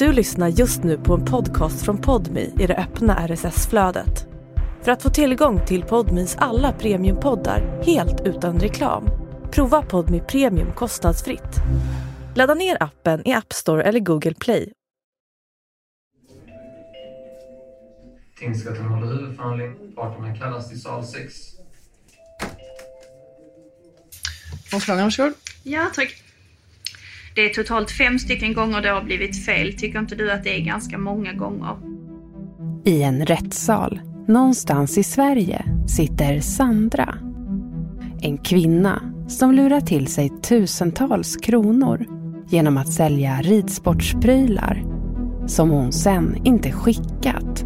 Du lyssnar just nu på en podcast från Podmi i det öppna RSS-flödet. För att få tillgång till Podmis alla premiumpoddar helt utan reklam, prova Podmi Premium kostnadsfritt. Ladda ner appen i App Store eller Google Play. Tingsrätten håller huvudförhandling. Parterna kallas till sal 6. Åklagaren, varsågod. Ja, tack. Det är totalt fem stycken gånger det har blivit fel. Tycker inte du att det är ganska många gånger? I en rättssal någonstans i Sverige sitter Sandra. En kvinna som lurar till sig tusentals kronor genom att sälja ridsportsprylar som hon sen inte skickat.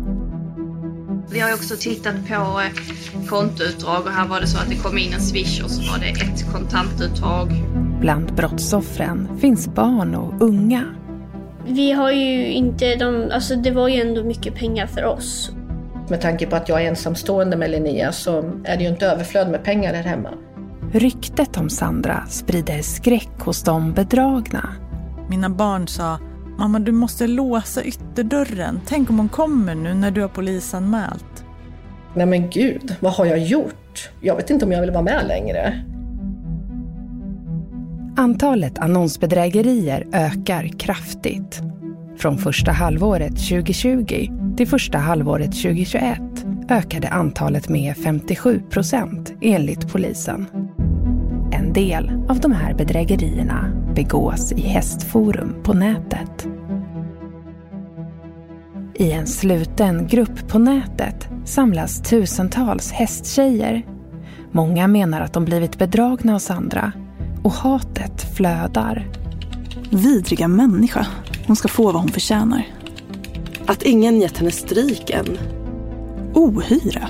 Vi har också tittat på eh, kontoutdrag och här var det så att det kom in en swish och så var det ett kontantuttag. Bland brottsoffren finns barn och unga. Vi har ju inte de, alltså det var ju ändå mycket pengar för oss. Med tanke på att jag är ensamstående med Linnea så är det ju inte överflöd med pengar här hemma. Ryktet om Sandra sprider skräck hos de bedragna. Mina barn sa Mamma, du måste låsa ytterdörren. Tänk om hon kommer nu när du har polisanmält. Nej men gud, vad har jag gjort? Jag vet inte om jag vill vara med längre. Antalet annonsbedrägerier ökar kraftigt. Från första halvåret 2020 till första halvåret 2021 ökade antalet med 57 procent enligt polisen. En del av de här bedrägerierna begås i hästforum på nätet. I en sluten grupp på nätet samlas tusentals hästtjejer. Många menar att de blivit bedragna av Sandra och hatet flödar. Vidriga människa. Hon ska få vad hon förtjänar. Att ingen gett henne stryk än. Ohyra.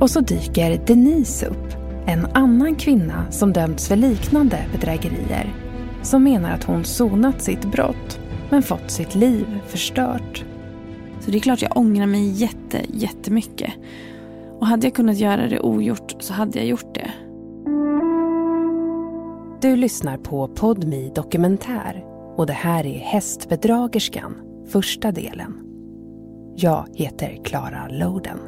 Och så dyker Denise upp, en annan kvinna som dömts för liknande bedrägerier. Som menar att hon sonat sitt brott men fått sitt liv förstört. Så det är klart jag ångrar mig jätte, jättemycket. Och hade jag kunnat göra det ogjort så hade jag gjort det. Du lyssnar på Podmi Dokumentär och det här är Hästbedragerskan, första delen. Jag heter Klara Loden.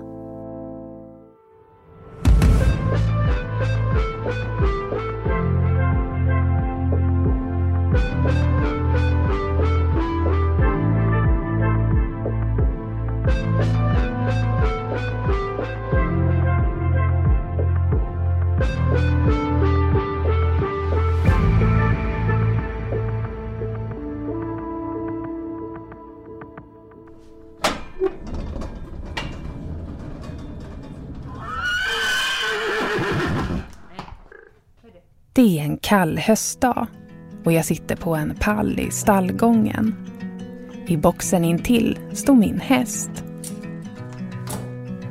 Det är en kall höstdag och jag sitter på en pall i stallgången. I boxen intill stod min häst.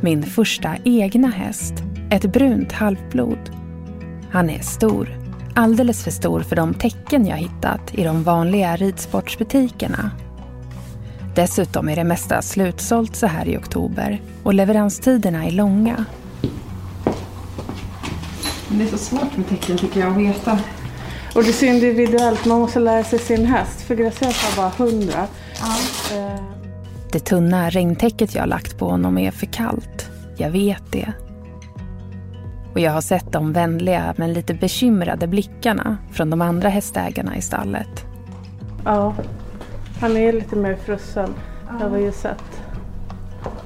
Min första egna häst, ett brunt halvblod. Han är stor, alldeles för stor för de tecken jag hittat i de vanliga ridsportsbutikerna. Dessutom är det mesta slutsålt så här i oktober och leveranstiderna är långa. Det är så svårt med tecken tycker jag att veta. Och det är så individuellt, man måste lära sig sin häst. För Gracias har bara hundra. Ja. Eh. Det tunna regntäcket jag lagt på honom är för kallt. Jag vet det. Och jag har sett de vänliga men lite bekymrade blickarna från de andra hästägarna i stallet. Ja, han är lite mer frusen. Ja. Jag har ju sett.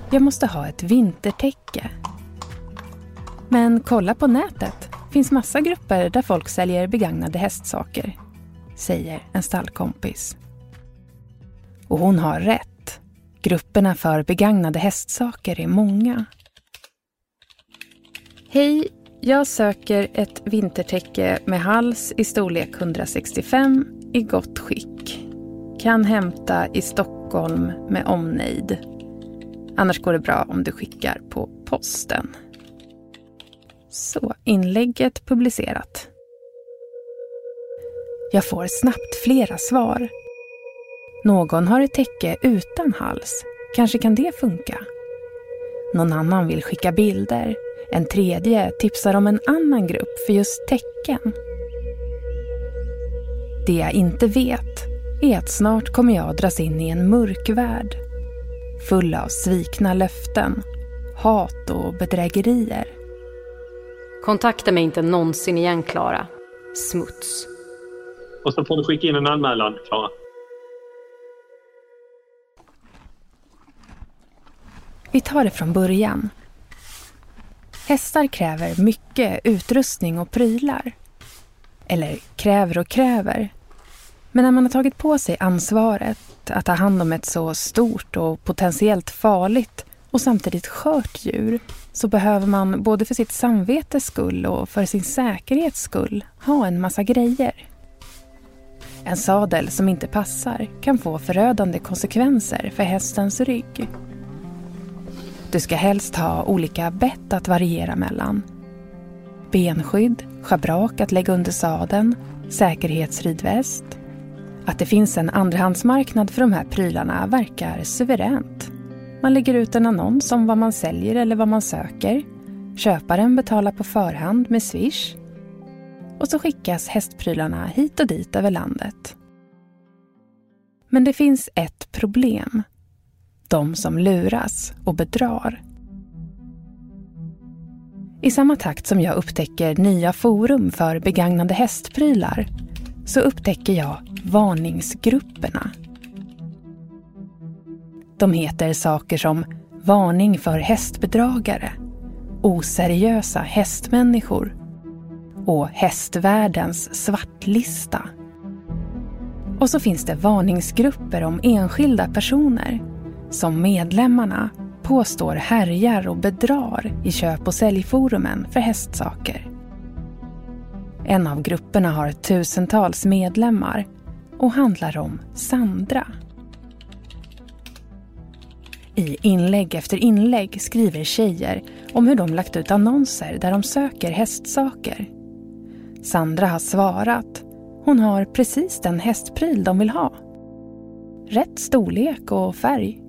Jag måste ha ett vintertäcke. Men kolla på nätet finns massa grupper där folk säljer begagnade hästsaker, säger en stallkompis. Och hon har rätt. Grupperna för begagnade hästsaker är många. Hej, jag söker ett vintertäcke med hals i storlek 165 i gott skick. Kan hämta i Stockholm med omnejd. Annars går det bra om du skickar på posten. Så, inlägget publicerat. Jag får snabbt flera svar. Någon har ett täcke utan hals. Kanske kan det funka? Någon annan vill skicka bilder. En tredje tipsar om en annan grupp för just tecken. Det jag inte vet är att snart kommer jag dras in i en mörk värld. Full av svikna löften, hat och bedrägerier. Kontakta mig inte någonsin igen, Klara. Smuts. Och så får du skicka in en anmälan, Klara. Vi tar det från början. Hästar kräver mycket utrustning och prylar. Eller kräver och kräver. Men när man har tagit på sig ansvaret att ta hand om ett så stort och potentiellt farligt och samtidigt skört djur så behöver man både för sitt samvetes skull och för sin säkerhets skull ha en massa grejer. En sadel som inte passar kan få förödande konsekvenser för hästens rygg. Du ska helst ha olika bett att variera mellan. Benskydd, schabrak att lägga under sadeln, säkerhetsridväst. Att det finns en andrahandsmarknad för de här prylarna verkar suveränt. Man lägger ut en annons om vad man säljer eller vad man söker. Köparen betalar på förhand med Swish. Och så skickas hästprylarna hit och dit över landet. Men det finns ett problem de som luras och bedrar. I samma takt som jag upptäcker nya forum för begagnade hästprylar så upptäcker jag varningsgrupperna. De heter saker som Varning för hästbedragare, Oseriösa hästmänniskor och Hästvärldens svartlista. Och så finns det varningsgrupper om enskilda personer som medlemmarna påstår härjar och bedrar i köp och säljforumen för hästsaker. En av grupperna har tusentals medlemmar och handlar om Sandra. I inlägg efter inlägg skriver tjejer om hur de lagt ut annonser där de söker hästsaker. Sandra har svarat. Hon har precis den hästpryl de vill ha. Rätt storlek och färg.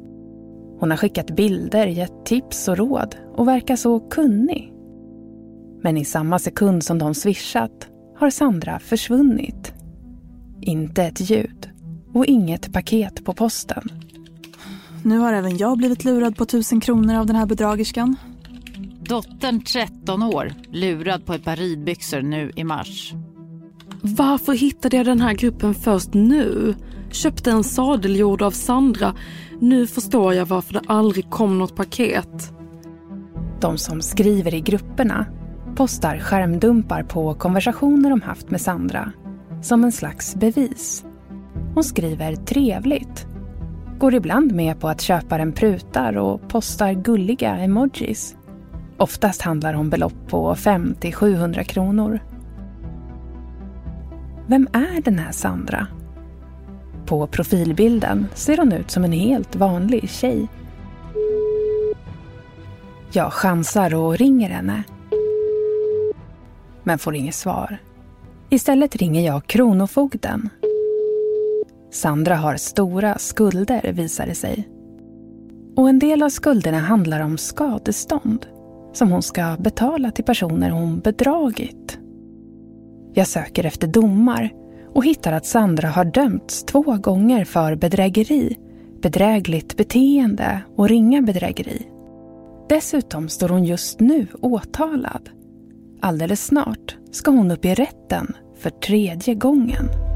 Hon har skickat bilder, gett tips och råd och verkar så kunnig. Men i samma sekund som de swishat har Sandra försvunnit. Inte ett ljud och inget paket på posten. Nu har även jag blivit lurad på tusen kronor av den här bedragerskan. Dottern 13 år, lurad på ett par ridbyxor nu i mars. Varför hittade jag den här gruppen först nu? Köpte en sadel gjord av Sandra. Nu förstår jag varför det aldrig kom något paket. De som skriver i grupperna postar skärmdumpar på konversationer de haft med Sandra som en slags bevis. Hon skriver trevligt. Går ibland med på att köparen prutar och postar gulliga emojis. Oftast handlar det om belopp på 500-700 kronor. Vem är den här Sandra? På profilbilden ser hon ut som en helt vanlig tjej. Jag chansar och ringer henne. Men får inget svar. Istället ringer jag Kronofogden. Sandra har stora skulder visar det sig. Och en del av skulderna handlar om skadestånd som hon ska betala till personer hon bedragit. Jag söker efter domar och hittar att Sandra har dömts två gånger för bedrägeri, bedrägligt beteende och ringa bedrägeri. Dessutom står hon just nu åtalad. Alldeles snart ska hon upp i rätten för tredje gången.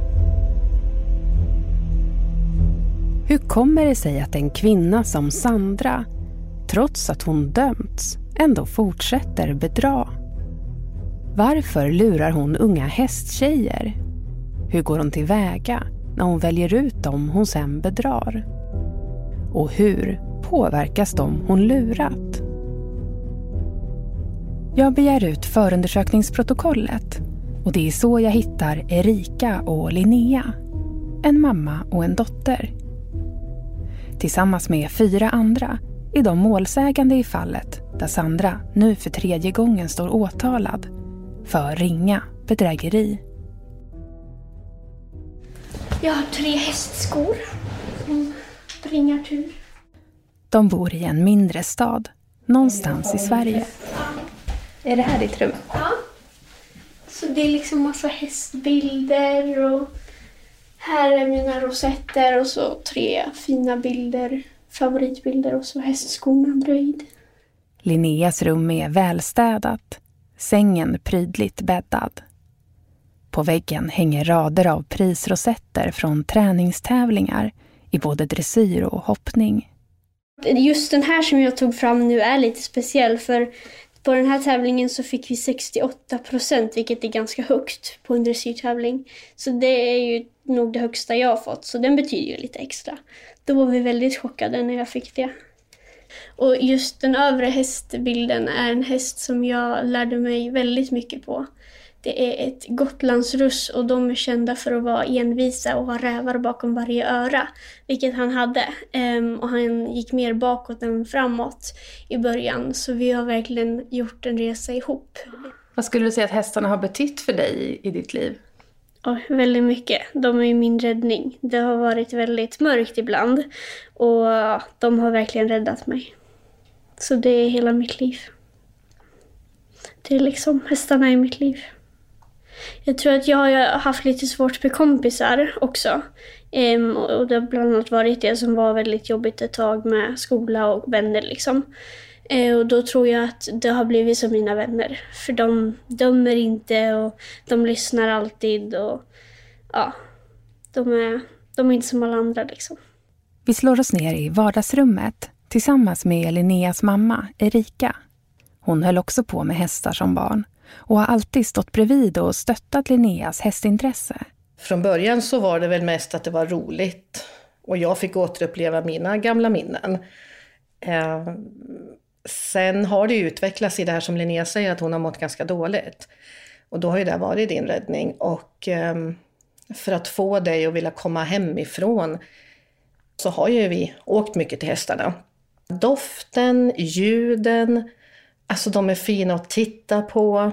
Hur kommer det sig att en kvinna som Sandra, trots att hon dömts, ändå fortsätter bedra? Varför lurar hon unga hästtjejer? Hur går hon tillväga när hon väljer ut dem hon sen bedrar? Och hur påverkas de hon lurat? Jag begär ut förundersökningsprotokollet och det är så jag hittar Erika och Linnea. En mamma och en dotter. Tillsammans med fyra andra är de målsägande i fallet där Sandra nu för tredje gången står åtalad för ringa bedrägeri. Jag har tre hästskor som bringar tur. De bor i en mindre stad, någonstans i Sverige. Är det här ditt rum? Ja. Så det är liksom massa hästbilder och Här är mina rosetter och så tre fina bilder, favoritbilder och så hästskorna bredvid. Linneas rum är välstädat, sängen prydligt bäddad. På väggen hänger rader av prisrosetter från träningstävlingar i både dressyr och hoppning. Just den här som jag tog fram nu är lite speciell för på den här tävlingen så fick vi 68 procent, vilket är ganska högt på en dressyrtävling. Så det är ju nog det högsta jag har fått, så den betyder ju lite extra. Då var vi väldigt chockade när jag fick det. Och just den övre hästbilden är en häst som jag lärde mig väldigt mycket på. Det är ett Gotlandsruss och de är kända för att vara envisa och ha rävar bakom varje öra, vilket han hade. Um, och han gick mer bakåt än framåt i början, så vi har verkligen gjort en resa ihop. Vad skulle du säga att hästarna har betytt för dig i ditt liv? Oh, väldigt mycket. De är min räddning. Det har varit väldigt mörkt ibland och de har verkligen räddat mig. Så det är hela mitt liv. Det är liksom hästarna i mitt liv. Jag tror att jag har haft lite svårt med kompisar också. Ehm, och det har bland annat varit det som var väldigt jobbigt ett tag med skola och vänner liksom. Ehm, och då tror jag att det har blivit som mina vänner. För de dömer inte och de lyssnar alltid och ja, de är, de är inte som alla andra liksom. Vi slår oss ner i vardagsrummet tillsammans med Linneas mamma Erika. Hon höll också på med hästar som barn och har alltid stått bredvid och stöttat Linneas hästintresse. Från början så var det väl mest att det var roligt och jag fick återuppleva mina gamla minnen. Eh, sen har det ju utvecklats i det här som Linnea säger, att hon har mått ganska dåligt. Och då har ju det varit din räddning. Och eh, för att få dig att vilja komma hemifrån så har ju vi åkt mycket till hästarna. Doften, ljuden, Alltså de är fina att titta på.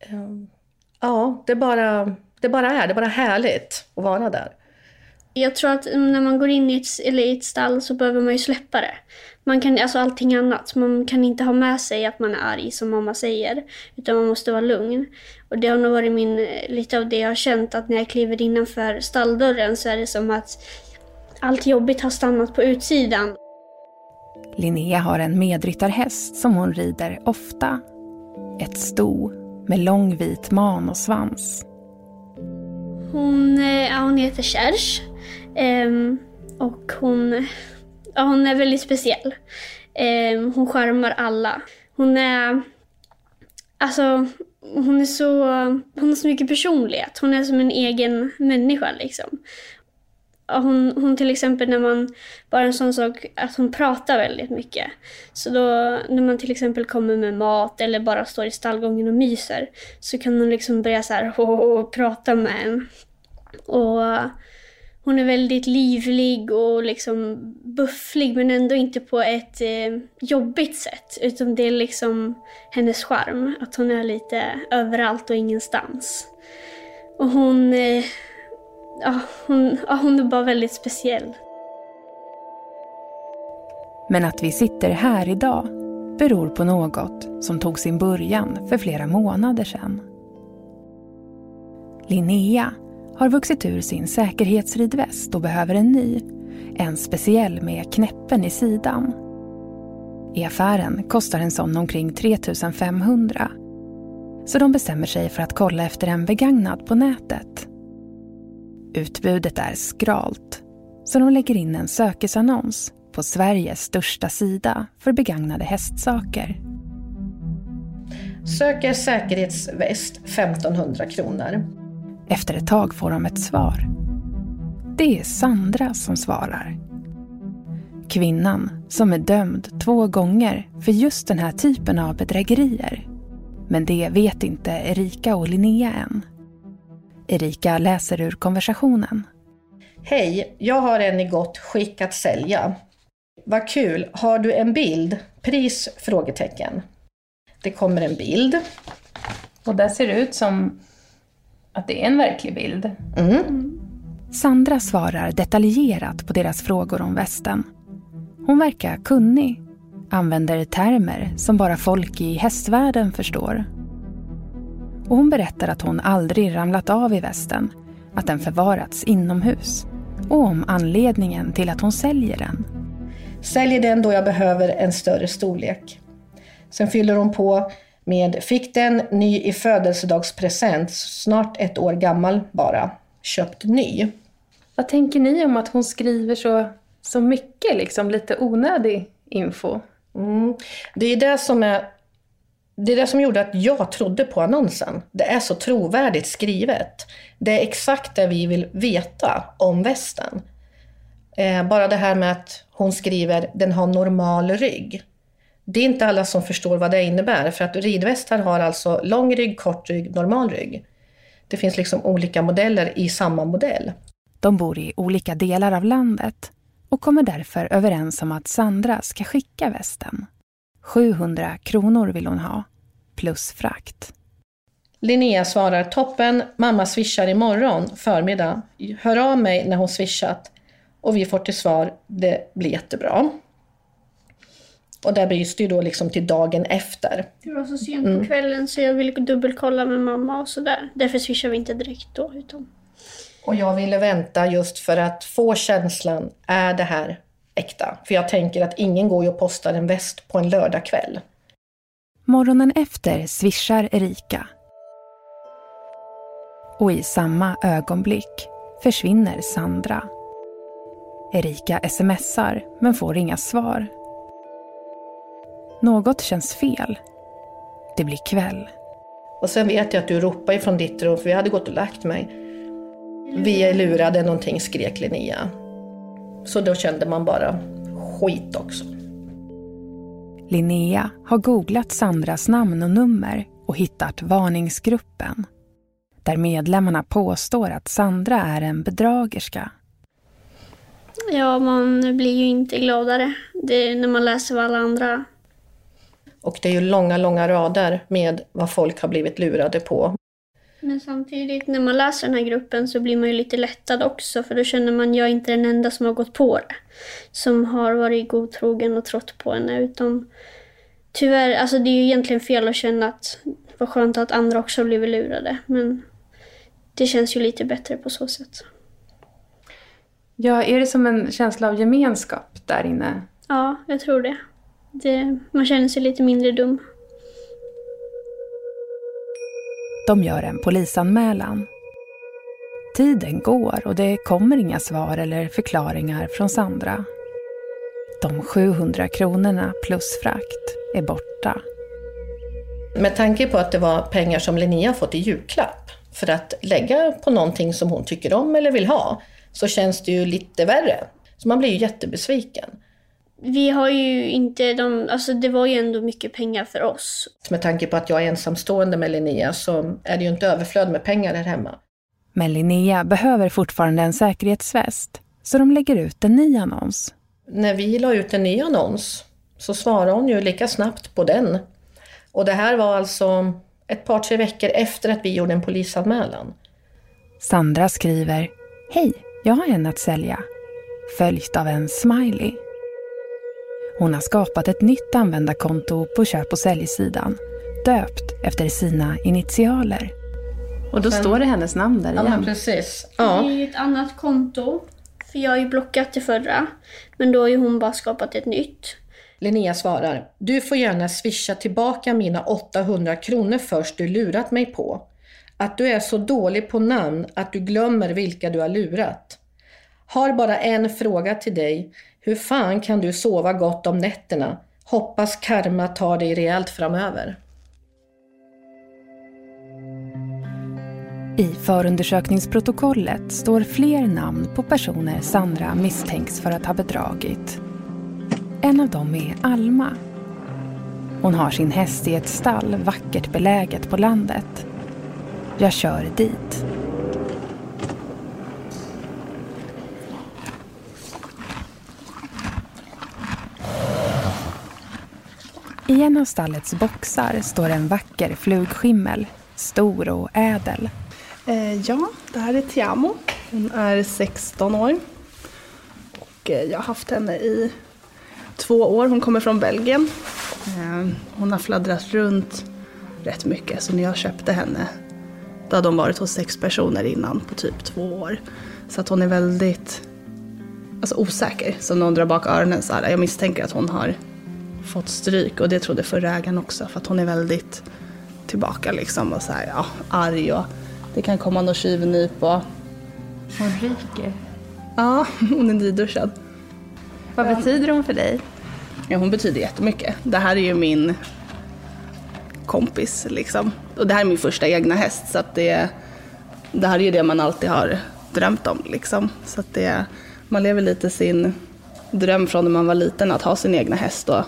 Ehm, ja, det bara, det bara är. Det är bara härligt att vara där. Jag tror att mm, när man går in i ett, eller i ett stall så behöver man ju släppa det. Man kan, alltså allting annat. Man kan inte ha med sig att man är arg som mamma säger. Utan man måste vara lugn. Och det har nog varit min, eh, lite av det jag har känt att när jag kliver innanför stalldörren så är det som att allt jobbigt har stannat på utsidan. Linnea har en medryttarhäst som hon rider ofta. Ett sto med lång vit man och svans. Hon, eh, ja, hon heter Kärrs. Ehm, och hon, ja, hon är väldigt speciell. Ehm, hon charmar alla. Hon är... Alltså, hon är så... Hon har så mycket personlighet. Hon är som en egen människa liksom hon, hon till exempel när man, bara en sån sak att hon pratar väldigt mycket. Så då när man till exempel kommer med mat eller bara står i stallgången och myser så kan hon liksom börja så här och prata med en. Och hon är väldigt livlig och liksom bufflig men ändå inte på ett eh, jobbigt sätt. Utan det är liksom hennes charm, att hon är lite överallt och ingenstans. Och hon eh, ja, hon, ja, hon är bara väldigt speciell. Men att vi sitter här idag beror på något som tog sin början för flera månader sedan. Linnea har vuxit ur sin säkerhetsridväst och behöver en ny. En speciell med knäppen i sidan. I affären kostar en sån omkring 3 500. Så de bestämmer sig för att kolla efter en begagnad på nätet. Utbudet är skralt, så de lägger in en sökesannons på Sveriges största sida för begagnade hästsaker. Söker säkerhetsväst 1500 kronor. Efter ett tag får de ett svar. Det är Sandra som svarar. Kvinnan som är dömd två gånger för just den här typen av bedrägerier. Men det vet inte Erika och Linnea än. Erika läser ur konversationen. Hej, jag har en i gott skick att sälja. Vad kul, har du en bild? Pris? Frågetecken. Det kommer en bild. Och där ser det ut som att det är en verklig bild. Mm. Sandra svarar detaljerat på deras frågor om västen. Hon verkar kunnig, använder termer som bara folk i hästvärlden förstår och hon berättar att hon aldrig ramlat av i västen att den förvarats inomhus och om anledningen till att hon säljer den. Säljer den då jag behöver en större storlek. Sen fyller hon på med fick den ny i födelsedagspresent, snart ett år gammal bara, köpt ny. Vad tänker ni om att hon skriver så, så mycket, liksom lite onödig info? Mm. Det är det som är det är det som gjorde att jag trodde på annonsen. Det är så trovärdigt skrivet. Det är exakt det vi vill veta om västen. Eh, bara det här med att hon skriver den har normal rygg. Det är inte alla som förstår vad det innebär, för att ridvästar har alltså lång rygg, kort rygg, normal rygg. Det finns liksom olika modeller i samma modell. De bor i olika delar av landet och kommer därför överens om att Sandra ska skicka västen. 700 kronor vill hon ha, plus frakt. Linnea svarar toppen, mamma swishar imorgon förmiddag. Hör av mig när hon swishat. Och vi får till svar, det blir jättebra. Och där byts det ju då liksom till dagen efter. Det var så sent på Mm. kvällen så jag ville dubbelkolla med mamma och sådär. Därför swishade vi inte direkt då. Utan... Och jag ville vänta just för att få känslan, är det här äkta? För jag tänker att ingen går ju och postar en väst på en lördagkväll. Morgonen efter swishar Erika. Och i samma ögonblick försvinner Sandra. Erika smsar men får inga svar. Något känns fel. Det blir kväll. Och sen vet jag att du ropade från ditt rum, för vi hade gått och lagt mig. Vi är lurade någonting, skrek Linnea. Så då kände man bara skit också. Linnea har googlat Sandras namn och nummer och hittat varningsgruppen. Där medlemmarna påstår att Sandra är en bedragerska. Ja, man blir ju inte gladare det är när man läser vad alla andra... Och det är ju långa, långa rader med vad folk har blivit lurade på. Men samtidigt när man läser den här gruppen så blir man ju lite lättad också för då känner man jag är inte den enda som har gått på det. Som har varit godtrogen och trott på henne utan tyvärr, alltså det är ju egentligen fel att känna att vad skönt att andra också har blivit lurade men det känns ju lite bättre på så sätt. Ja, är det som en känsla av gemenskap där inne? Ja, jag tror det. det man känner sig lite mindre dum. De gör en polisanmälan. Tiden går och det kommer inga svar eller förklaringar från Sandra. De 700 kronorna plus frakt är borta. Med tanke på att det var pengar som Linnea fått i julklapp för att lägga på någonting som hon tycker om eller vill ha, så känns det ju lite värre. Så man blir ju jättebesviken. Vi har ju inte de, alltså det var ju ändå mycket pengar för oss. Med tanke på att jag är ensamstående med Linnea så är det ju inte överflöd med pengar här hemma. Men Linnea behöver fortfarande en säkerhetsväst, så de lägger ut en ny annons. När vi la ut en ny annons så svarade hon ju lika snabbt på den. Och det här var alltså ett par, tre veckor efter att vi gjorde en polisanmälan. Sandra skriver Hej, jag har en att sälja. Följt av en smiley. Hon har skapat ett nytt användarkonto på köp och säljsidan. Döpt efter sina initialer. Och då Sen- står det hennes namn där Ja, igen. men precis. Det Ja. är ju ett annat konto. För jag har ju blockat det förra. Men då har ju hon bara skapat ett nytt. Linnea svarar, du får gärna swisha tillbaka mina 800 kronor först du lurat mig på. Att du är så dålig på namn att du glömmer vilka du har lurat. Har bara en fråga till dig. Hur fan kan du sova gott om nätterna? Hoppas karma tar dig rejält framöver. I förundersökningsprotokollet står fler namn på personer Sandra misstänks för att ha bedragit. En av dem är Alma. Hon har sin häst i ett stall vackert beläget på landet. Jag kör dit. I en av stallets boxar står en vacker flugskimmel, stor och ädel. Eh, ja, det här är Tiamo. Hon är 16 år. Och eh, jag har haft henne i två år. Hon kommer från Belgien. Eh, hon har fladdrat runt rätt mycket. Så när jag köpte henne Då hade hon varit hos sex personer innan på typ två år. Så att hon är väldigt alltså, osäker. Så någon drar bak öronen så här. Jag misstänker att hon har fått stryk och det trodde förra ägaren också. För att hon är väldigt tillbaka liksom och så här, ja, arg och det kan komma någon tjuvnyp och... Hon ryker. Ja, hon är nyduschad. Vad betyder hon för dig? Ja, hon betyder jättemycket. Det här är ju min kompis liksom. Och det här är min första egna häst så att det, det här är ju det man alltid har drömt om liksom. Så att det, man lever lite sin dröm från när man var liten att ha sin egna häst och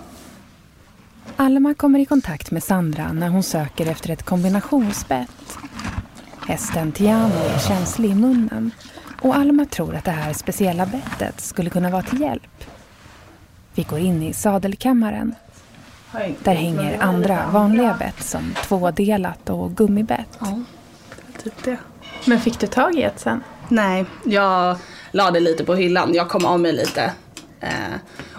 Alma kommer i kontakt med Sandra när hon söker efter ett kombinationsbett. Hästen Tiano är känslig i munnen och Alma tror att det här speciella bettet skulle kunna vara till hjälp. Vi går in i sadelkammaren. Där hänger andra vanliga bett som tvådelat och gummibett. Ja, typ det. Men fick du tag i ett sen? Nej, jag la det lite på hyllan. Jag kom av mig lite. Eh,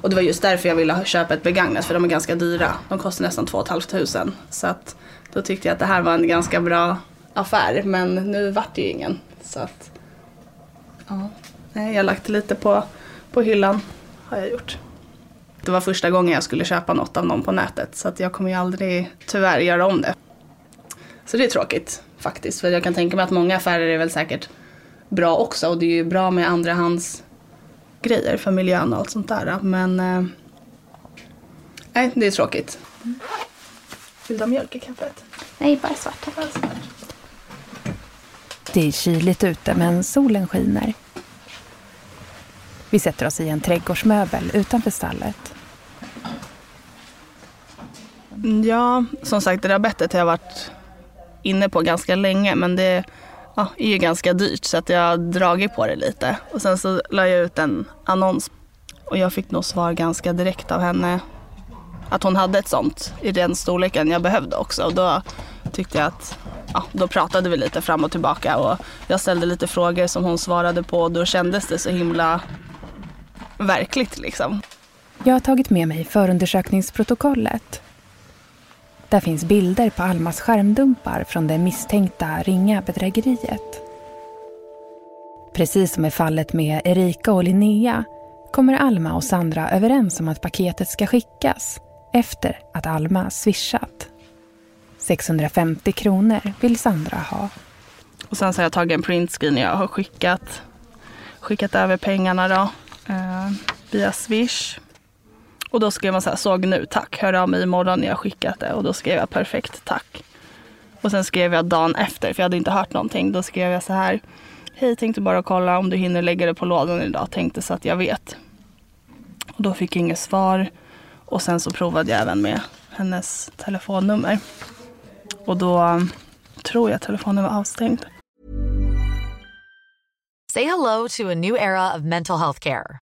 och det var just därför jag ville köpa ett begagnat för de är ganska dyra. De kostar nästan 2 500. Så att då tyckte jag att det här var en ganska bra affär. Men nu vart det ju ingen. Så att, ja. Nej, jag har lagt lite på, på hyllan. Har jag gjort. Det var första gången jag skulle köpa något av någon på nätet. Så att jag kommer ju aldrig tyvärr göra om det. Så det är tråkigt faktiskt. För jag kan tänka mig att många affärer är väl säkert bra också. Och det är ju bra med andrahands grejer för miljön och allt sånt där. Men eh, nej, det är tråkigt. Vill du ha mjölk i kaffet? Nej, bara svart tack. Det är kyligt ute men solen skiner. Vi sätter oss i en trädgårdsmöbel utanför stallet. Ja, som sagt det där bettet har jag varit inne på ganska länge men det ja, är ju ganska dyrt så att jag har dragit på det lite. Och sen så la jag ut en annons och jag fick nog svar ganska direkt av henne att hon hade ett sånt i den storleken jag behövde också. Och då tyckte jag att, ja, då pratade vi lite fram och tillbaka och jag ställde lite frågor som hon svarade på och då kändes det så himla verkligt liksom. Jag har tagit med mig förundersökningsprotokollet. Där finns bilder på Almas skärmdumpar från det misstänkta ringa bedrägeriet. Precis som i fallet med Erika och Linnea kommer Alma och Sandra överens om att paketet ska skickas efter att Alma swishat. 650 kronor vill Sandra ha. Och sen så har jag tagit en printscreen jag har skickat, skickat över pengarna då, eh, via Swish. Och då skrev man så här, såg nu, tack, hör av mig imorgon när jag skickat det. Och då skrev jag perfekt, tack. Och sen skrev jag dagen efter, för jag hade inte hört någonting. Då skrev jag så här, hej, tänkte bara kolla om du hinner lägga det på lådan idag, tänkte så att jag vet. Och då fick jag inget svar. Och sen så provade jag även med hennes telefonnummer. Och då um, tror jag telefonen var avstängd. Say hello to a new era of mental health care.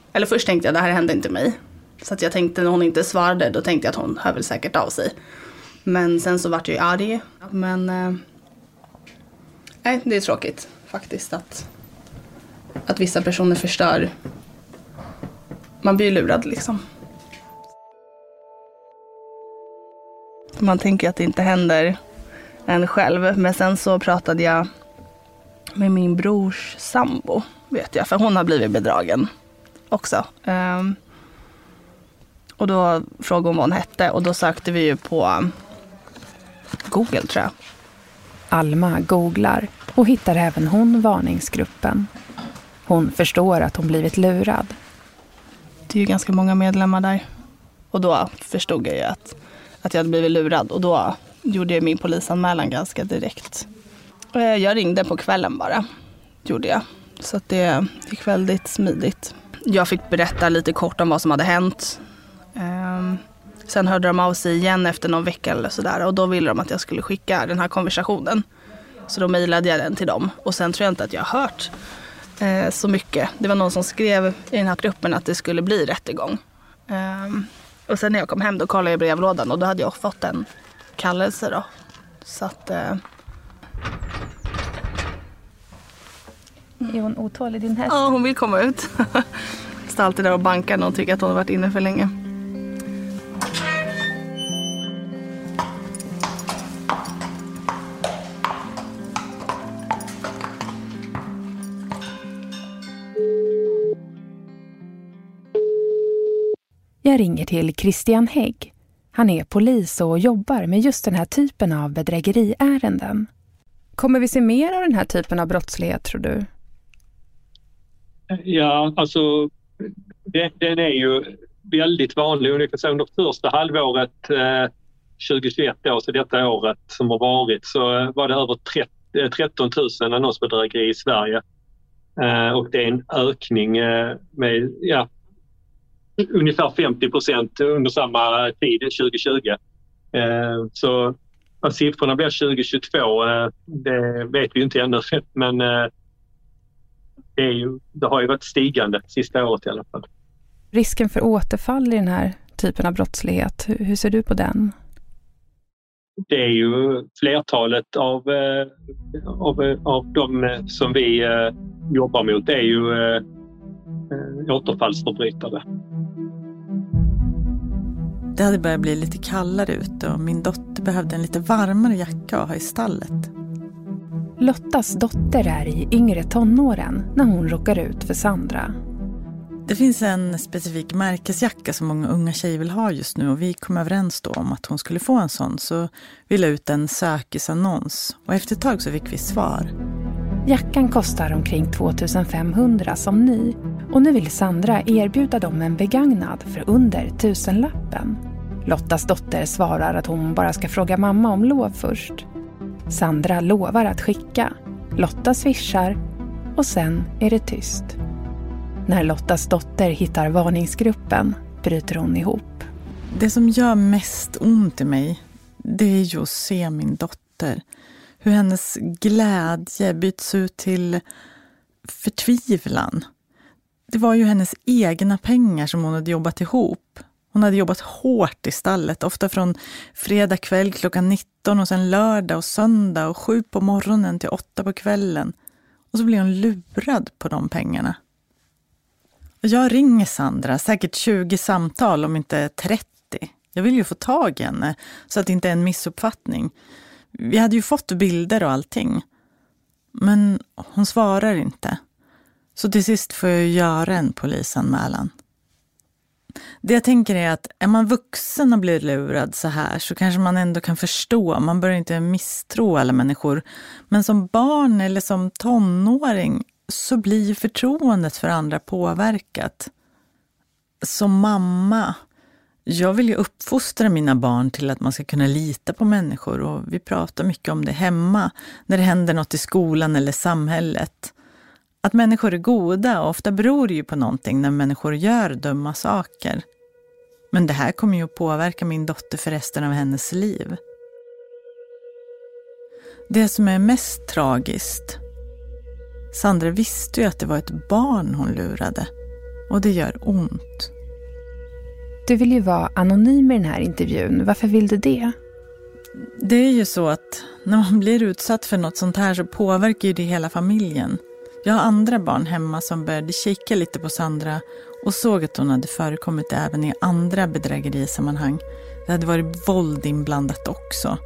Eller först tänkte jag det här hände inte mig. Så att jag tänkte när hon inte svarade då tänkte jag att hon hör väl säkert av sig. Men sen så vart jag ju arg. Men eh, nej, det är tråkigt faktiskt att, att vissa personer förstör. Man blir ju lurad liksom. Man tänker att det inte händer en själv. Men sen så pratade jag med min brors sambo, vet jag. För hon har blivit bedragen också. Um, och då frågade hon vad hon hette och då sökte vi ju på Google tror jag. Alma googlar och hittar även hon varningsgruppen. Hon förstår att hon blivit lurad. Det är ju ganska många medlemmar där. Och då förstod jag ju att, att jag hade blivit lurad och då gjorde jag min polisanmälan ganska direkt. Jag ringde på kvällen bara, gjorde jag. Så att det gick väldigt smidigt. Jag fick berätta lite kort om vad som hade hänt. Ehm, sen hörde de av sig igen efter någon vecka eller sådär och då ville de att jag skulle skicka den här konversationen. Så då mejlade jag den till dem och sen tror jag inte att jag har hört eh, så mycket. Det var någon som skrev i den här gruppen att det skulle bli rättegång. Ehm, och sen när jag kom hem då kollade jag brevlådan och då hade jag fått en kallelse då. Så att... Eh... Är hon otålig din häst? Ja, hon vill komma ut. Står alltid där och bankar när hon tycker att hon har varit inne för länge. Jag ringer till Christian Hägg. Han är polis och jobbar med just den här typen av bedrägeriärenden. Kommer vi se mer av den här typen av brottslighet tror du? Ja, alltså den, den är ju väldigt vanlig. Ungefär så under första halvåret eh, 2021, då, så detta året som har varit, så eh, var det över 30, 13 000 annonsbedrägerier i Sverige. Eh, och det är en ökning eh, med ja, ungefär 50 procent under samma tid, 2020. Eh, så vad siffrorna blir 2022, eh, det vet vi inte ännu. Men eh, det, är ju, det har ju varit stigande sista året i alla fall. Risken för återfall i den här typen av brottslighet, hur ser du på den? Det är ju flertalet av, av, av de som vi jobbar mot, det är ju återfallsförbrytare. Det hade börjat bli lite kallare ute och min dotter behövde en lite varmare jacka att ha i stallet. Lottas dotter är i yngre tonåren när hon råkar ut för Sandra. Det finns en specifik märkesjacka som många unga tjejer vill ha just nu och vi kom överens då om att hon skulle få en sån så vi la ut en sökisannons och efter ett tag så fick vi svar. Jackan kostar omkring 2500 som ny och nu vill Sandra erbjuda dem en begagnad för under tusenlappen. Lottas dotter svarar att hon bara ska fråga mamma om lov först. Sandra lovar att skicka. Lotta swishar och sen är det tyst. När Lottas dotter hittar varningsgruppen bryter hon ihop. Det som gör mest ont i mig, det är ju att se min dotter. Hur hennes glädje byts ut till förtvivlan. Det var ju hennes egna pengar som hon hade jobbat ihop. Hon hade jobbat hårt i stallet, ofta från fredag kväll klockan 19 och sen lördag och söndag och sju på morgonen till åtta på kvällen. Och så blir hon lurad på de pengarna. Och jag ringer Sandra, säkert 20 samtal om inte 30. Jag vill ju få tag i henne så att det inte är en missuppfattning. Vi hade ju fått bilder och allting. Men hon svarar inte. Så till sist får jag göra en polisanmälan. Det jag tänker är att är man vuxen och blir lurad så här så kanske man ändå kan förstå. Man bör inte misstro alla människor. Men som barn eller som tonåring så blir förtroendet för andra påverkat. Som mamma, jag vill ju uppfostra mina barn till att man ska kunna lita på människor och vi pratar mycket om det hemma när det händer något i skolan eller samhället. Att människor är goda, ofta beror ju på någonting när människor gör dumma saker. Men det här kommer ju att påverka min dotter för resten av hennes liv. Det som är mest tragiskt, Sandra visste ju att det var ett barn hon lurade och det gör ont. Du vill ju vara anonym i den här intervjun. Varför vill du det? Det är ju så att när man blir utsatt för något sånt här så påverkar ju det hela familjen. Jag har andra barn hemma som började kika lite på Sandra och såg att hon hade förekommit även i andra bedrägerisammanhang. Det hade varit våld inblandat också.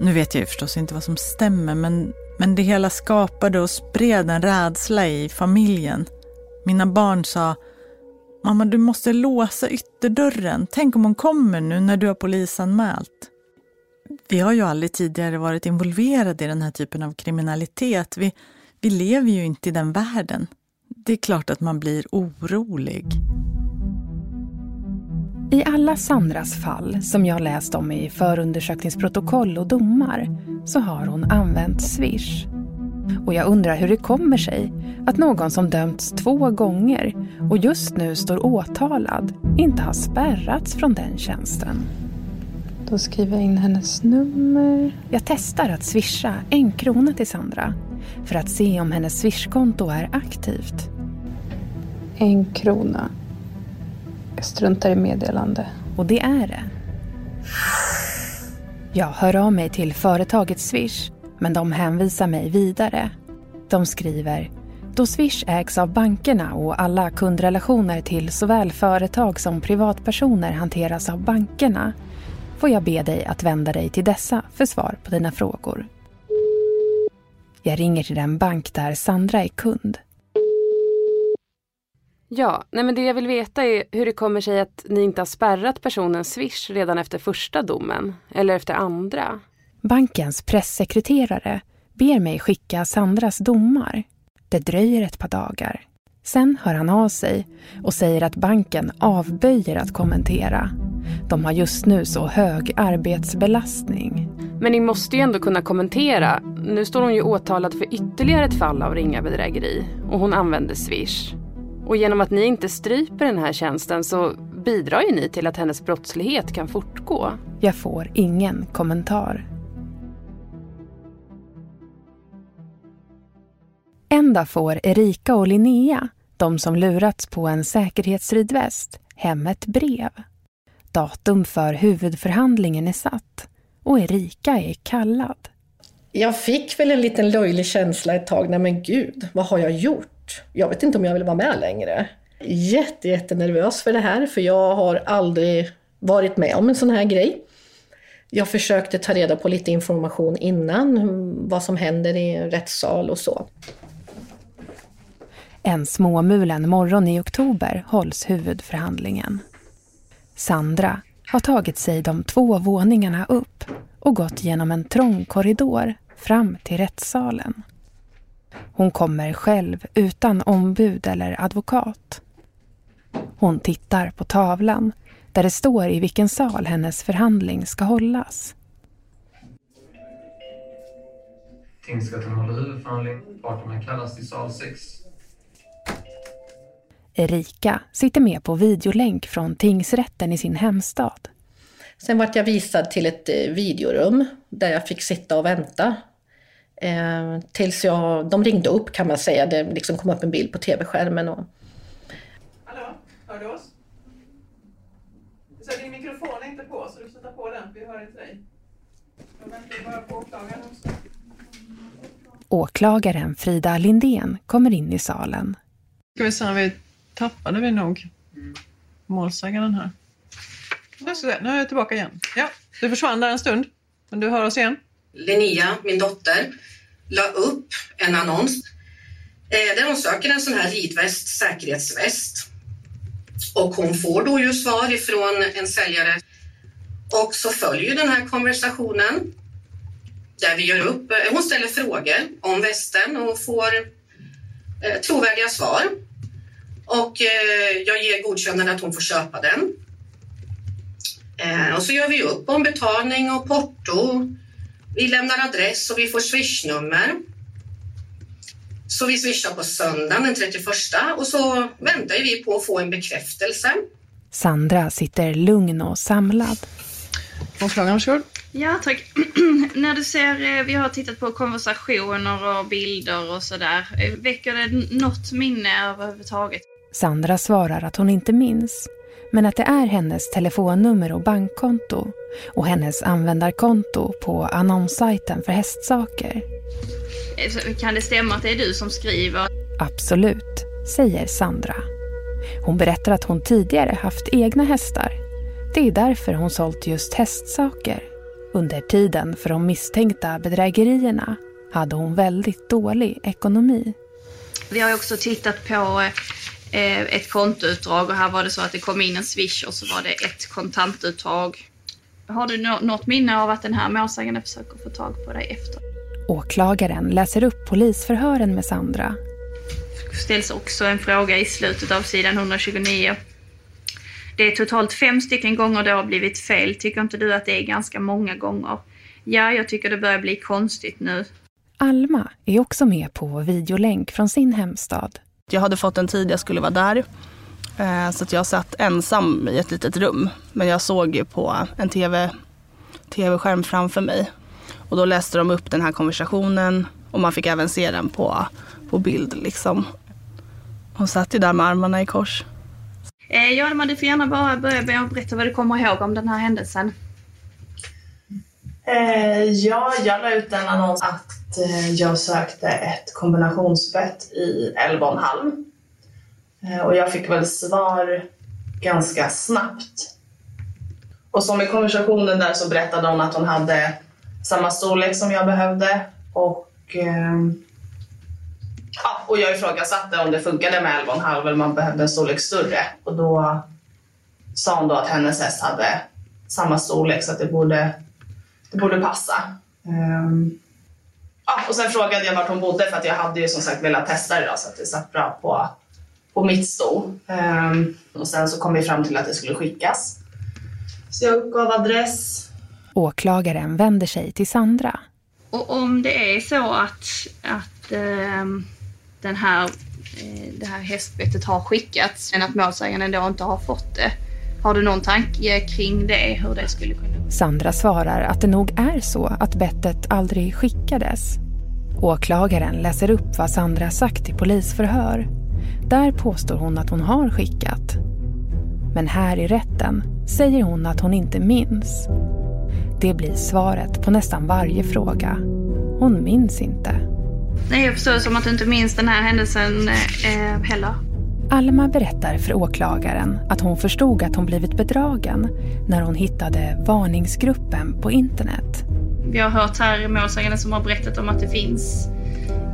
Nu vet jag ju förstås inte vad som stämmer men, men det hela skapade och spred en rädsla i familjen. Mina barn sa Mamma, du måste låsa ytterdörren. Tänk om hon kommer nu när du har polisanmält. Vi har ju aldrig tidigare varit involverade i den här typen av kriminalitet. Vi, vi lever ju inte i den världen. Det är klart att man blir orolig. I alla Sandras fall som jag läst om i förundersökningsprotokoll och domar så har hon använt Swish. Och jag undrar hur det kommer sig att någon som dömts två gånger och just nu står åtalad inte har spärrats från den tjänsten. Då skriver jag in hennes nummer. Jag testar att swisha en krona till Sandra för att se om hennes swishkonto är aktivt. En krona. Jag struntar i meddelande. Och det är det. Jag hör av mig till företaget Swish men de hänvisar mig vidare. De skriver då Swish ägs av bankerna och alla kundrelationer till såväl företag som privatpersoner hanteras av bankerna får jag be dig att vända dig till dessa för svar på dina frågor. Jag ringer till den bank där Sandra är kund. Ja, nej men det jag vill veta är hur det kommer sig att ni inte har spärrat personens Swish redan efter första domen, eller efter andra. Bankens pressekreterare ber mig skicka Sandras domar. Det dröjer ett par dagar. Sen hör han av sig och säger att banken avböjer att kommentera. De har just nu så hög arbetsbelastning. Men ni måste ju ändå kunna kommentera. Nu står hon ju åtalad för ytterligare ett fall av ringa bedrägeri och hon använder Swish. Och genom att ni inte stryper den här tjänsten så bidrar ju ni till att hennes brottslighet kan fortgå. Jag får ingen kommentar. En dag får Erika och Linnea, de som lurats på en säkerhetsridväst, hem ett brev. Datum för huvudförhandlingen är satt och Erika är kallad. Jag fick väl en liten löjlig känsla ett tag. Nej men gud, vad har jag gjort? Jag vet inte om jag vill vara med längre. Jätte, jättenervös för det här, för jag har aldrig varit med om en sån här grej. Jag försökte ta reda på lite information innan, vad som händer i en rättssal och så. En småmulen morgon i oktober hålls huvudförhandlingen. Sandra har tagit sig de två våningarna upp och gått genom en trång korridor fram till rättssalen. Hon kommer själv utan ombud eller advokat. Hon tittar på tavlan där det står i vilken sal hennes förhandling ska hållas. Tingsrätten håller huvudförhandling. Parterna kallas till sal 6. Erika sitter med på videolänk från tingsrätten i sin hemstad. Sen vart jag visad till ett eh, videorum där jag fick sitta och vänta. Eh, tills jag, de ringde upp kan man säga, det liksom kom upp en bild på tv-skärmen. Och... Hallå, hör du oss? Så din mikrofon är inte på så du sätter på den, vi hör inte dig. Jag väntar bara på åklagaren också. Åklagaren Frida Lindén kommer in i salen. Ska vi se om vi tappade vi nog målsägaren här. Nu, ska se, nu är jag tillbaka igen. Ja, du försvann där en stund, men du hör oss igen. Linnea, min dotter, la upp en annons eh, där hon söker en sån här ridväst, säkerhetsväst. Och hon får då ju svar ifrån en säljare. Och så följer den här konversationen där vi gör upp. Eh, hon ställer frågor om västen och får eh, trovärdiga svar. Och eh, jag ger godkännande att hon får köpa den. Eh, och så gör vi upp om betalning och porto. Vi lämnar adress och vi får swishnummer. Så vi swishar på söndagen den 31 och så väntar vi på att få en bekräftelse. Sandra sitter lugn och samlad. Åklagaren, varsågod. Ja, tack. När du ser, eh, vi har tittat på konversationer och bilder och sådär. Eh, Väcker det något minne överhuvudtaget? Sandra svarar att hon inte minns, men att det är hennes telefonnummer och bankkonto och hennes användarkonto på annonssajten för hästsaker. Eh, Kan det stämma att det är du som skriver? Absolut, säger Sandra. Hon berättar att hon tidigare haft egna hästar. Det är därför hon sålt just hästsaker. Under tiden för de misstänkta bedrägerierna hade hon väldigt dålig ekonomi. Vi har också tittat på eh, ett kontoutdrag och här var det så att det kom in en swish och så var det ett kontantuttag. Har du nå- något minne av att den här målsäganden försöker få tag på dig efter? Åklagaren läser upp polisförhören med Sandra. ställs också en fråga i slutet av sidan 129. Det är totalt fem stycken gånger det har blivit fel. Tycker inte du att det är ganska många gånger? Ja, jag tycker det börjar bli konstigt nu. Alma är också med på videolänk från sin hemstad. Jag hade fått en tid jag skulle vara där. Eh, Så att jag satt ensam i ett litet rum. Men jag såg ju på en tv, tv-skärm framför mig. Och då läste de upp den här konversationen och man fick även se den på, på bild. Liksom. Hon satt ju där med armarna i kors. Eh, ja, men du får gärna bara börja med att berätta vad du kommer ihåg om den här händelsen. Eh, ja, jag la ut en annons att att eh, jag sökte ett kombinationsbett i 11,5. Eh, och jag fick väl svar ganska snabbt. Och som i konversationen där så berättade hon att hon hade samma storlek som jag behövde. Och, eh, ja, och jag ifrågasatte om det funkade med 11,5 eller om man behövde en storlek större. Och då sa hon då att hennes häst hade samma storlek så att det borde det borde passa. Ehm, ja, och sen frågade jag vart hon bodde för att jag hade ju som sagt velat testa det då, så att det satt bra på, på mitt sto. Ehm, och sen så kom vi fram till att det skulle skickas. Så jag uppgav adress. Åklagaren vänder sig till Sandra. Och om det är så att, att ehm, den här, eh, det här hästbettet har skickats men att målsäganden då inte har fått det. Har du någon tanke kring det, hur det skulle kunna Sandra svarar att det nog är så att bettet aldrig skickades. Åklagaren läser upp vad Sandra sagt i polisförhör. Där påstår hon att hon har skickat. Men här i rätten säger hon att hon inte minns. Det blir svaret på nästan varje fråga. Hon minns inte. Nej, jag förstår som att du inte minns den här händelsen eh, heller. Alma berättar för åklagaren att hon förstod att hon blivit bedragen när hon hittade varningsgruppen på internet. Vi har hört här målsäganden som har berättat om att det finns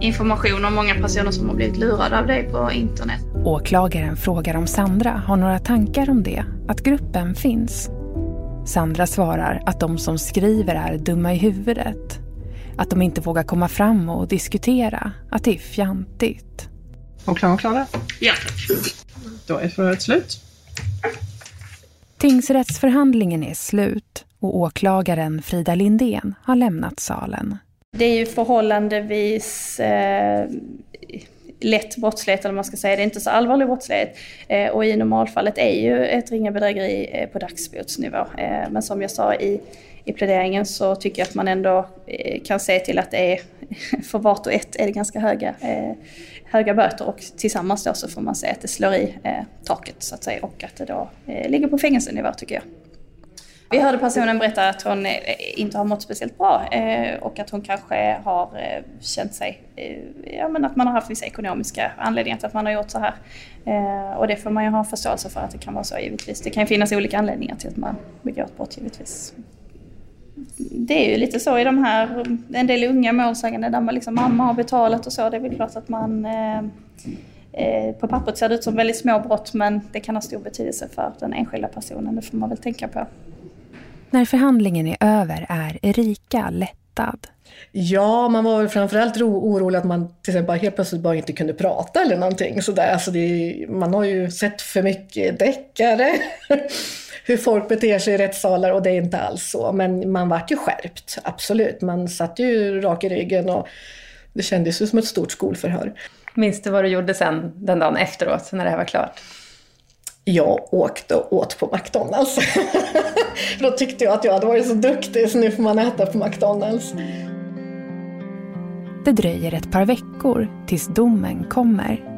information om många personer som har blivit lurade av dig på internet. Åklagaren frågar om Sandra har några tankar om det, att gruppen finns. Sandra svarar att de som skriver är dumma i huvudet. Att de inte vågar komma fram och diskutera, att det är fjantigt. Åklagaren klara? Ja, tack. Då är förhöret slut. Tingsrättsförhandlingen är slut och åklagaren Frida Lindén har lämnat salen. Det är ju förhållandevis eh, lätt brottslighet, eller man ska säga. Det är inte så allvarlig brottslighet. Eh, och i normalfallet är ju ett ringa bedrägeri eh, på dagsbotsnivå. Eh, men som jag sa i, i pläderingen så tycker jag att man ändå eh, kan se till att det är, för vart och ett är det ganska höga, eh, höga böter och tillsammans då så får man se att det slår i eh, taket så att säga och att det då eh, ligger på fängelsenivå tycker jag. Vi hörde personen berätta att hon eh, inte har mått speciellt bra eh, och att hon kanske har eh, känt sig, ja men att man har haft vissa ekonomiska anledningar till att man har gjort så här. Och det får man ju ha förståelse för att det kan vara så givetvis. Det kan ju finnas olika anledningar till att man begår ett brott givetvis. Det är ju lite så i de här, en del unga målsägande där man liksom, mamma har betalat och så. Det är väl klart att man eh, eh, på pappret ser det ut som väldigt små brott men det kan ha stor betydelse för den enskilda personen. Det får man väl tänka på. När förhandlingen är över är Erika lättad. Ja, man var väl framförallt ro- orolig att man till exempel helt plötsligt bara inte kunde prata eller någonting sådär. Alltså det, man har ju sett för mycket deckare, hur folk beter sig i rättssalar och det är inte alls så. Men man vart ju skärpt, absolut. Man satt ju rak i ryggen och det kändes ju som ett stort skolförhör. Minns du vad du gjorde sen den dagen efteråt, när det här var klart? Jag åkte och åt på McDonalds. Då tyckte jag att jag hade varit så duktig så nu får man äta på McDonalds. Det dröjer ett par veckor tills domen kommer.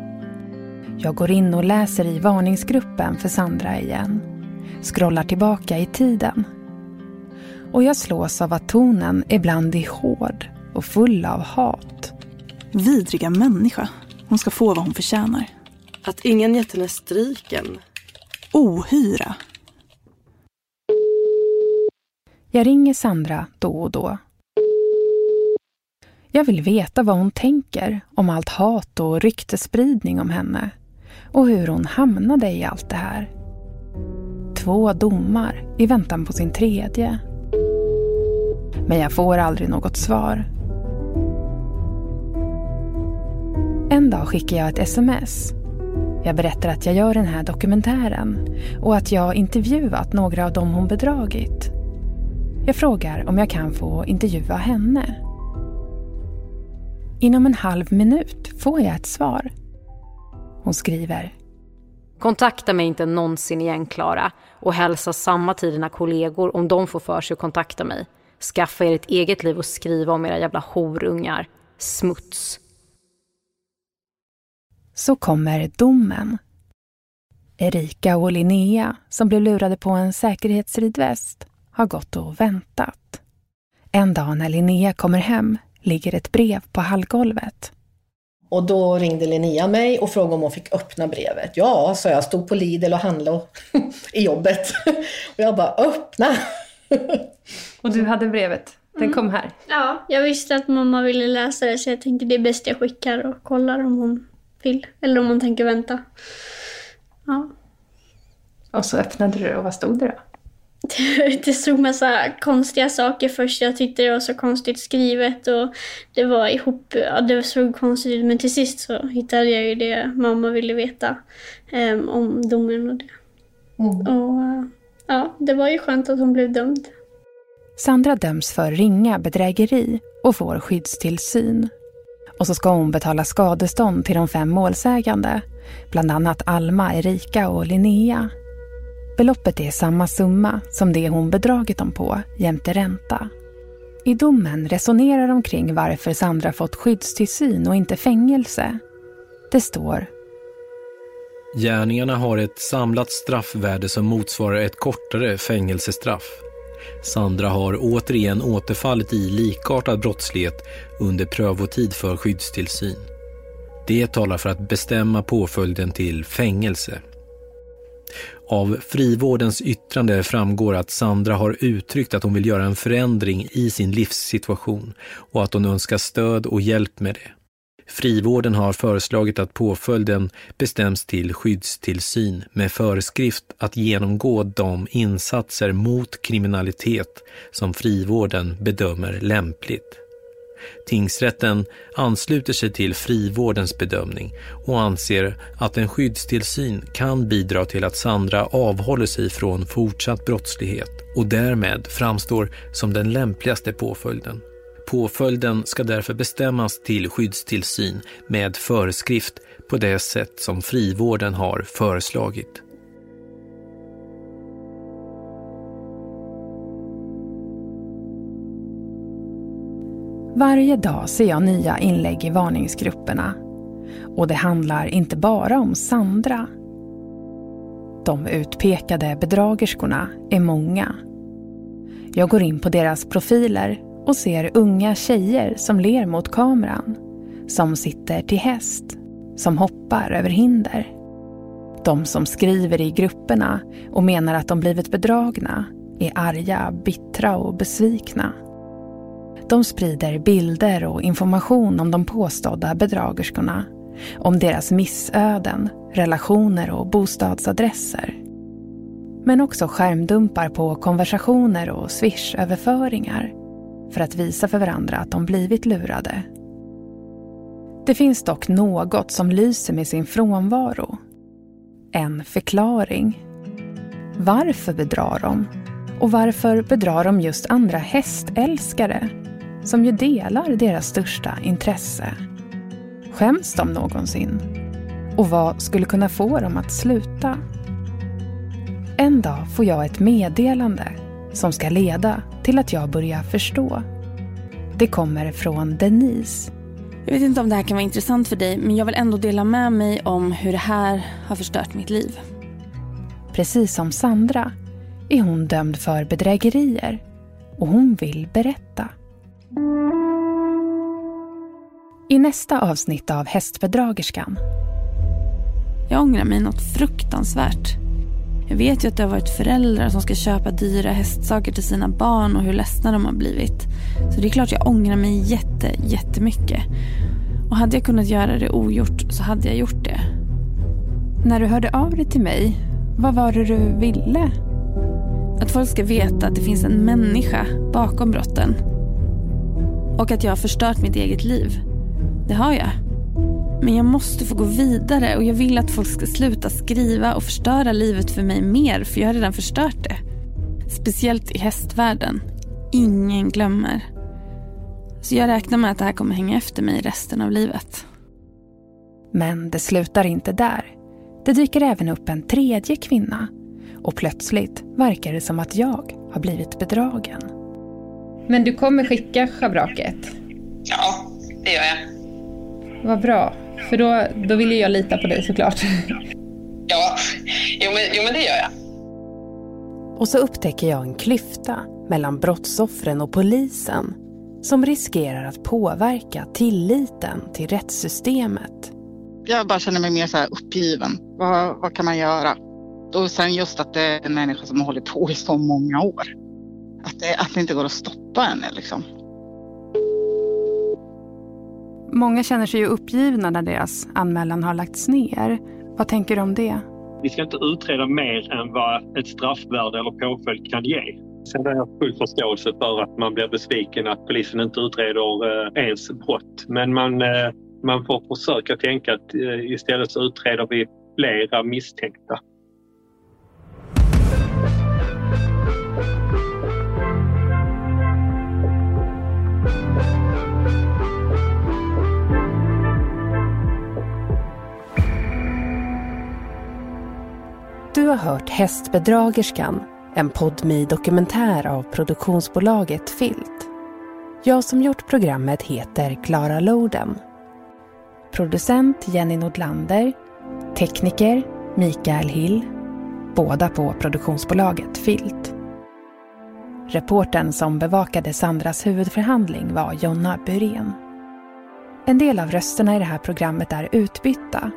Jag går in och läser i varningsgruppen för Sandra igen. Scrollar tillbaka i tiden. Och jag slås av att tonen ibland är hård och full av hat. Vidriga människa. Hon ska få vad hon förtjänar. Att ingen gett henne stryken. Ohyra. Jag ringer Sandra då och då. Jag vill veta vad hon tänker om allt hat och ryktespridning om henne och hur hon hamnade i allt det här. Två domar i väntan på sin tredje. Men jag får aldrig något svar. En dag skickar jag ett sms. Jag berättar att jag gör den här dokumentären och att jag intervjuat några av dem hon bedragit. Jag frågar om jag kan få intervjua henne. Inom en halv minut får jag ett svar. Hon skriver. Kontakta mig inte någonsin igen, Klara. Och hälsa samma till dina kollegor om de får för sig att kontakta mig. Skaffa er ett eget liv och skriva om era jävla horungar. Smuts. Så kommer domen. Erika och Linnea, som blev lurade på en säkerhetsridväst, har gått och väntat. En dag när Linnea kommer hem ligger ett brev på hallgolvet. Och då ringde Linnea mig och frågade om hon fick öppna brevet. Ja, så jag stod på Lidl och handlade i jobbet. Och jag bara, öppna! Och du hade brevet? Den kom här? Ja, jag visste att mamma ville läsa det så jag tänkte det är bäst jag skickar och kollar om hon vill. Eller om hon tänker vänta. Ja. Och så öppnade du och vad stod det då? Det stod massa konstiga saker först. Jag tyckte det var så konstigt skrivet och det var ihop, ja, det såg konstigt ut. Men till sist så hittade jag ju det mamma ville veta um, om domen och det. Mm. Och ja, det var ju skönt att hon blev dömd. Sandra döms för ringa bedrägeri och får skyddstillsyn. Och så ska hon betala skadestånd till de fem målsägande. Bland annat Alma, Erika och Linnea. Beloppet är samma summa som det hon bedragit dem på jämte ränta. I domen resonerar de kring varför Sandra fått skyddstillsyn och inte fängelse. Det står Gärningarna har ett samlat straffvärde som motsvarar ett kortare fängelsestraff. Sandra har återigen återfallit i likartad brottslighet under prövotid för skyddstillsyn. Det talar för att bestämma påföljden till fängelse. Av frivårdens yttrande framgår att Sandra har uttryckt att hon vill göra en förändring i sin livssituation och att hon önskar stöd och hjälp med det. Frivården har föreslagit att påföljden bestäms till skyddstillsyn med föreskrift att genomgå de insatser mot kriminalitet som frivården bedömer lämpligt. Tingsrätten ansluter sig till frivårdens bedömning och anser att en skyddstillsyn kan bidra till att Sandra avhåller sig från fortsatt brottslighet och därmed framstår som den lämpligaste påföljden. Påföljden ska därför bestämmas till skyddstillsyn med föreskrift på det sätt som frivården har föreslagit. Varje dag ser jag nya inlägg i varningsgrupperna. Och det handlar inte bara om Sandra. De utpekade bedragerskorna är många. Jag går in på deras profiler och ser unga tjejer som ler mot kameran. Som sitter till häst. Som hoppar över hinder. De som skriver i grupperna och menar att de blivit bedragna är arga, bittra och besvikna. De sprider bilder och information om de påstådda bedragerskorna. Om deras missöden, relationer och bostadsadresser. Men också skärmdumpar på konversationer och swish-överföringar för att visa för varandra att de blivit lurade. Det finns dock något som lyser med sin frånvaro. En förklaring. Varför bedrar de? Och varför bedrar de just andra hästälskare som ju delar deras största intresse? Skäms de någonsin? Och vad skulle kunna få dem att sluta? En dag får jag ett meddelande som ska leda till att jag börjar förstå. Det kommer från Denise. Jag vet inte om det här kan vara intressant för dig men jag vill ändå dela med mig om hur det här har förstört mitt liv. Precis som Sandra är hon dömd för bedrägerier och hon vill berätta. I nästa avsnitt av Hästbedragerskan. Jag ångrar mig något fruktansvärt. Jag vet ju att det har varit föräldrar som ska köpa dyra hästsaker till sina barn och hur ledsna de har blivit. Så det är klart jag ångrar mig jätte, jättemycket. Och hade jag kunnat göra det ogjort så hade jag gjort det. När du hörde av dig till mig, vad var det du ville? Att folk ska veta att det finns en människa bakom brotten. Och att jag har förstört mitt eget liv. Det har jag. Men jag måste få gå vidare och jag vill att folk ska sluta skriva och förstöra livet för mig mer för jag har redan förstört det. Speciellt i hästvärlden. Ingen glömmer. Så jag räknar med att det här kommer hänga efter mig resten av livet. Men det slutar inte där. Det dyker även upp en tredje kvinna. Och plötsligt verkar det som att jag har blivit bedragen. Men du kommer skicka schabraket? Ja, det gör jag. Vad bra. För då, då vill ju jag lita på dig såklart. Ja, jo men, jo men det gör jag. Och så upptäcker jag en klyfta mellan brottsoffren och polisen som riskerar att påverka tilliten till rättssystemet. Jag bara känner mig mer så här uppgiven. Vad, vad kan man göra? Och sen just att det är en människa som har hållit på i så många år. Att det, att det inte går att stoppa henne liksom. Många känner sig ju uppgivna när deras anmälan har lagts ner. Vad tänker du om det? Vi ska inte utreda mer än vad ett straffvärde eller påföljd kan ge. Sen har jag full förståelse för att man blir besviken att polisen inte utreder eh, ens brott. Men man, eh, man får försöka tänka att eh, istället så utreder vi flera misstänkta. Du har hört Hästbedragerskan, en podmi dokumentär av produktionsbolaget Filt. Jag som gjort programmet heter Klara Loden. Producent Jenny Nordlander. Tekniker Mikael Hill. Båda på produktionsbolaget Filt. Reporten som bevakade Sandras huvudförhandling var Jonna Burén. En del av rösterna i det här programmet är utbytta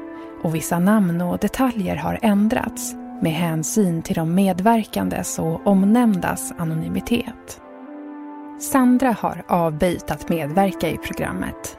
och vissa namn och detaljer har ändrats med hänsyn till de medverkandes och omnämndas anonymitet. Sandra har avböjt att medverka i programmet